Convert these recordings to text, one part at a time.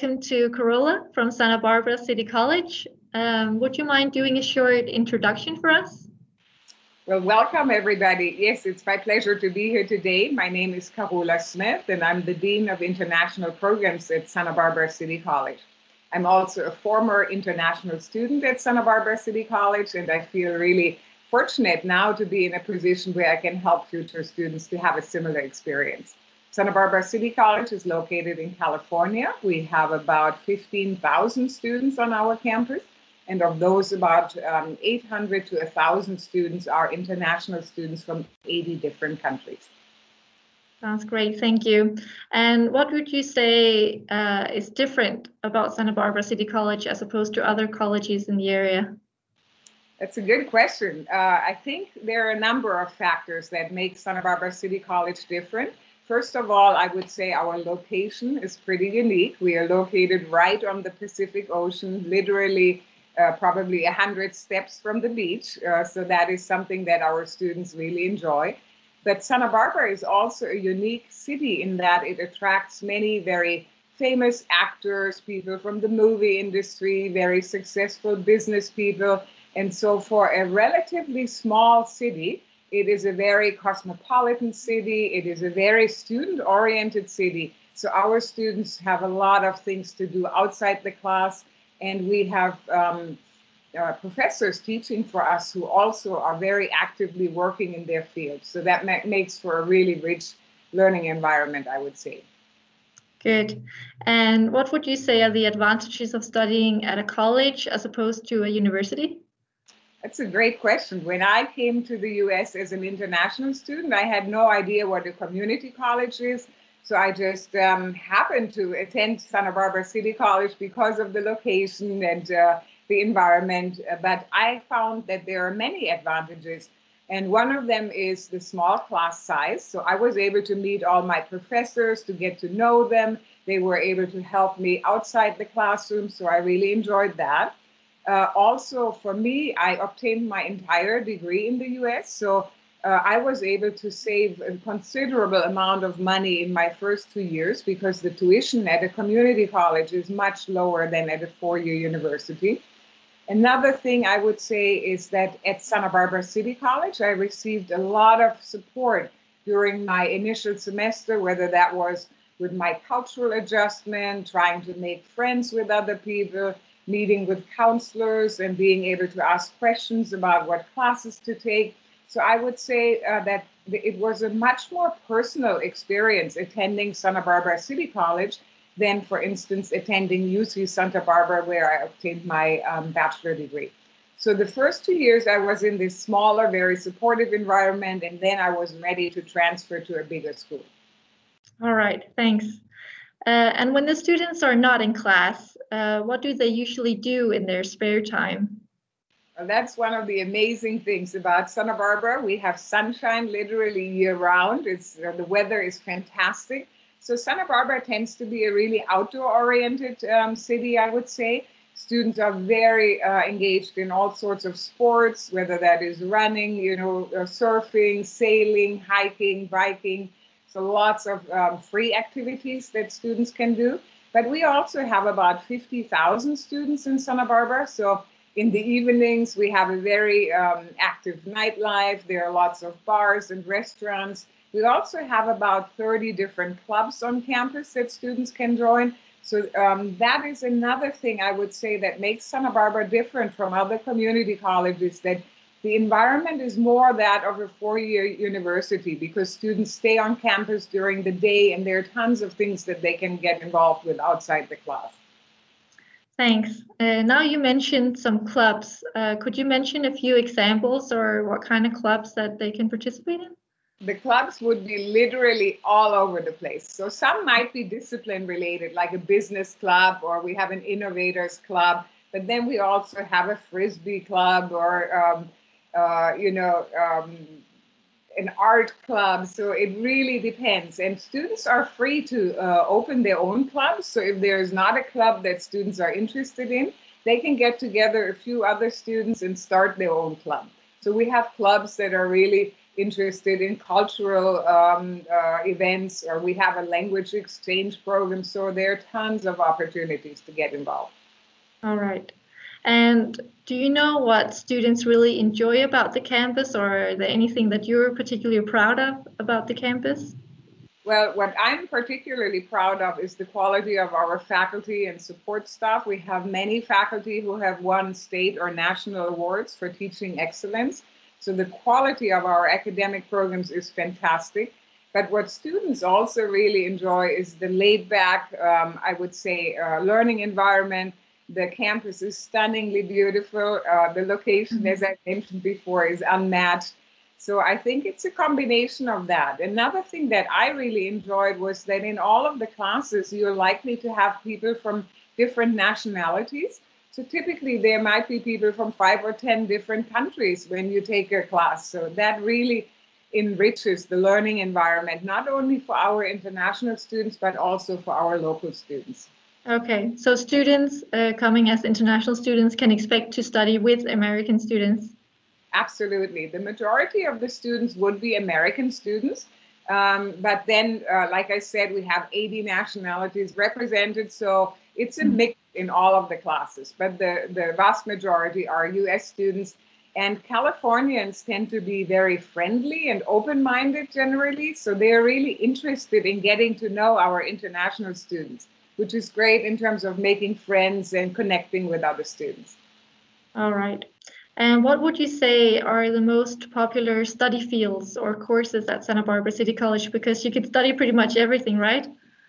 welcome to Carola from Santa Barbara City College. Um, would you mind doing a short introduction for us? Well, welcome everybody. Yes, it's my pleasure to be here today. My name is Carola Smith, and I'm the Dean of International Programs at Santa Barbara City College. I'm also a former international student at Santa Barbara City College, and I feel really fortunate now to be in a position where I can help future students to have a similar experience. Santa Barbara City College is located in California. We have about 15,000 students on our campus, and of those, about um, 800 to 1,000 students are international students from 80 different countries. Sounds great, thank you. And what would you say uh, is different about Santa Barbara City College as opposed to other colleges in the area? That's a good question. Uh, I think there are a number of factors that make Santa Barbara City College different. First of all, I would say our location is pretty unique. We are located right on the Pacific Ocean, literally uh, probably 100 steps from the beach. Uh, so that is something that our students really enjoy. But Santa Barbara is also a unique city in that it attracts many very famous actors, people from the movie industry, very successful business people. And so, for a relatively small city, it is a very cosmopolitan city, it is a very student oriented city. So, our students have a lot of things to do outside the class, and we have um, uh, professors teaching for us who also are very actively working in their field. So that ma- makes for a really rich learning environment, I would say. Good. And what would you say are the advantages of studying at a college as opposed to a university? That's a great question. When I came to the US as an international student, I had no idea what a community college is. So I just um, happened to attend Santa Barbara City College because of the location and uh, the environment. Uh, but I found that there are many advantages. And one of them is the small class size. So I was able to meet all my professors, to get to know them. They were able to help me outside the classroom. So I really enjoyed that. Uh, also, for me, I obtained my entire degree in the US. So uh, I was able to save a considerable amount of money in my first two years because the tuition at a community college is much lower than at a four year university. Another thing I would say is that at Santa Barbara City College, I received a lot of support during my initial semester, whether that was with my cultural adjustment, trying to make friends with other people, meeting with counselors, and being able to ask questions about what classes to take. So I would say uh, that it was a much more personal experience attending Santa Barbara City College than, for instance, attending UC Santa Barbara, where I obtained my um, bachelor degree. So the first two years, I was in this smaller, very supportive environment, and then I was ready to transfer to a bigger school. All right, thanks. Uh, and when the students are not in class, uh, what do they usually do in their spare time? Well, that's one of the amazing things about Santa Barbara. We have sunshine literally year round. It's uh, the weather is fantastic. So Santa Barbara tends to be a really outdoor-oriented um, city, I would say. Students are very uh, engaged in all sorts of sports, whether that is running, you know, uh, surfing, sailing, hiking, biking. So lots of um, free activities that students can do. But we also have about 50,000 students in Santa Barbara. So in the evenings, we have a very um, active nightlife. There are lots of bars and restaurants. We also have about 30 different clubs on campus that students can join. So um, that is another thing I would say that makes Santa Barbara different from other community colleges that the environment is more that of a four-year university because students stay on campus during the day and there are tons of things that they can get involved with outside the class. Thanks. Uh, now you mentioned some clubs. Uh, could you mention a few examples or what kind of clubs that they can participate in? the clubs would be literally all over the place. So some might be discipline related, like a business club, or we have an innovators club. But then we also have a frisbee club, or um, uh, you know, um, an art club. So it really depends. And students are free to uh, open their own clubs. So if there's not a club that students are interested in, they can get together a few other students and start their own club. So we have clubs that are really interested in cultural um, uh, events, or we have a language exchange program. So there are tons of opportunities to get involved. All right. And do you know what students really enjoy about the campus, or is there anything that you're particularly proud of about the campus? Well, what I'm particularly proud of is the quality of our faculty and support staff. We have many faculty who have won state or national awards for teaching excellence. So the quality of our academic programs is fantastic. But what students also really enjoy is the laid back, um, I would say, uh, learning environment. The campus is stunningly beautiful. Uh, the location, mm-hmm. as I mentioned before, is unmatched. So I think it's a combination of that. Another thing that I really enjoyed was that in all of the classes, you're likely to have people from different nationalities. So typically there might be people from five or 10 different countries when you take a class. So that really enriches the learning environment, not only for our international students, but also for our local students. Okay, so students uh, coming as international students can expect to study with American students. Absolutely. The majority of the students would be American students. Um, but then, uh, like I said, we have 80 nationalities represented. So it's a mix in all of the classes. But the, the vast majority are US students. And Californians tend to be very friendly and open minded generally. So they're really interested in getting to know our international students, which is great in terms of making friends and connecting with other students. All right. And what would you say are the most popular study fields or courses at Santa Barbara City College? Because you could study pretty much everything, right?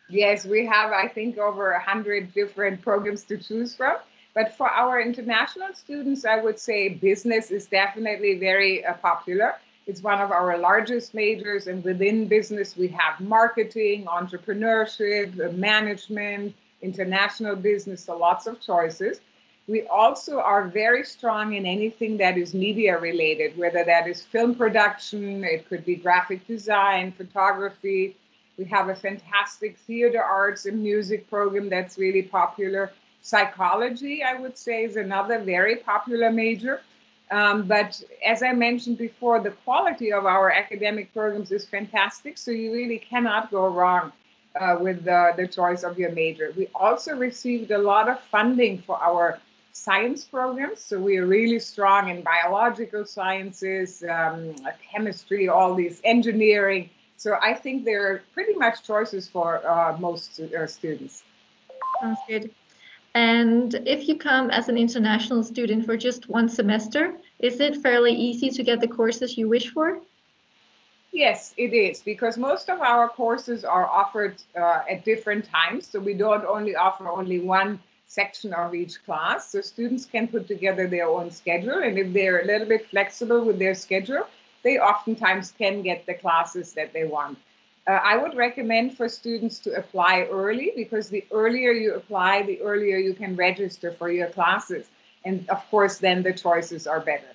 Yes, we have, I think, over 100 different programs to choose from. But for our international students, I would say business is definitely very uh, popular. It's one of our largest majors, and within business, we have marketing, entrepreneurship, management, international business, so lots of choices. We also are very strong in anything that is media related, whether that is film production, it could be graphic design, photography. We have a fantastic theater arts and music program that's really popular. Psychology, I would say, is another very popular major. Um, but as I mentioned before, the quality of our academic programs is fantastic, so you really cannot go wrong uh, with the, the choice of your major. We also received a lot of funding for our science programs. So we are really strong in biological sciences, um, chemistry, all these engineering. So I think there are pretty much choices for uh, most uh, students. Sounds good. And if you come as an international student for just one semester, is it fairly easy to get the courses you wish for? Yes, it is, because most of our courses are offered uh, at different times. So we don't only offer only one section of each class. So students can put together their own schedule. And if they're a little bit flexible with their schedule, they oftentimes can get the classes that they want. Uh, I would recommend for students to apply early because the earlier you apply, the earlier you can register for your classes. And of course, then the choices are better.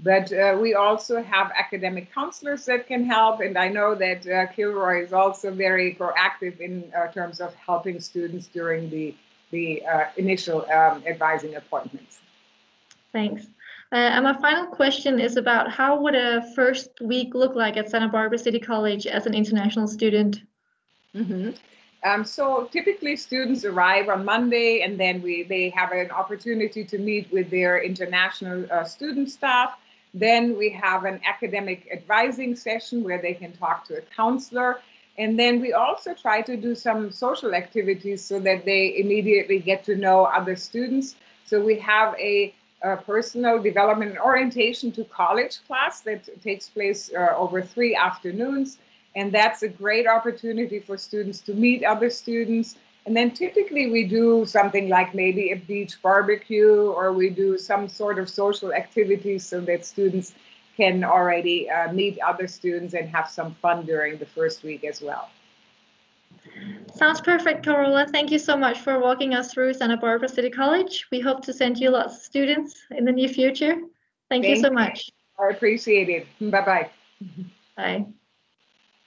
But uh, we also have academic counselors that can help. And I know that uh, Kilroy is also very proactive in uh, terms of helping students during the the uh, initial um, advising appointments. Thanks. Uh, and my final question is about how would a first week look like at Santa Barbara City College as an international student? Mm-hmm. Um, so typically students arrive on Monday and then we they have an opportunity to meet with their international uh, student staff. Then we have an academic advising session where they can talk to a counselor and then we also try to do some social activities so that they immediately get to know other students. So we have a, a personal development and orientation to college class that takes place uh, over three afternoons. And that's a great opportunity for students to meet other students. And then typically we do something like maybe a beach barbecue or we do some sort of social activities so that students can already uh, meet other students and have some fun during the first week as well. Sounds perfect, Carola. Thank you so much for walking us through Santa Barbara City College. We hope to send you lots of students in the near future. Thank, Thank you so much. I appreciate it. Bye-bye. Bye.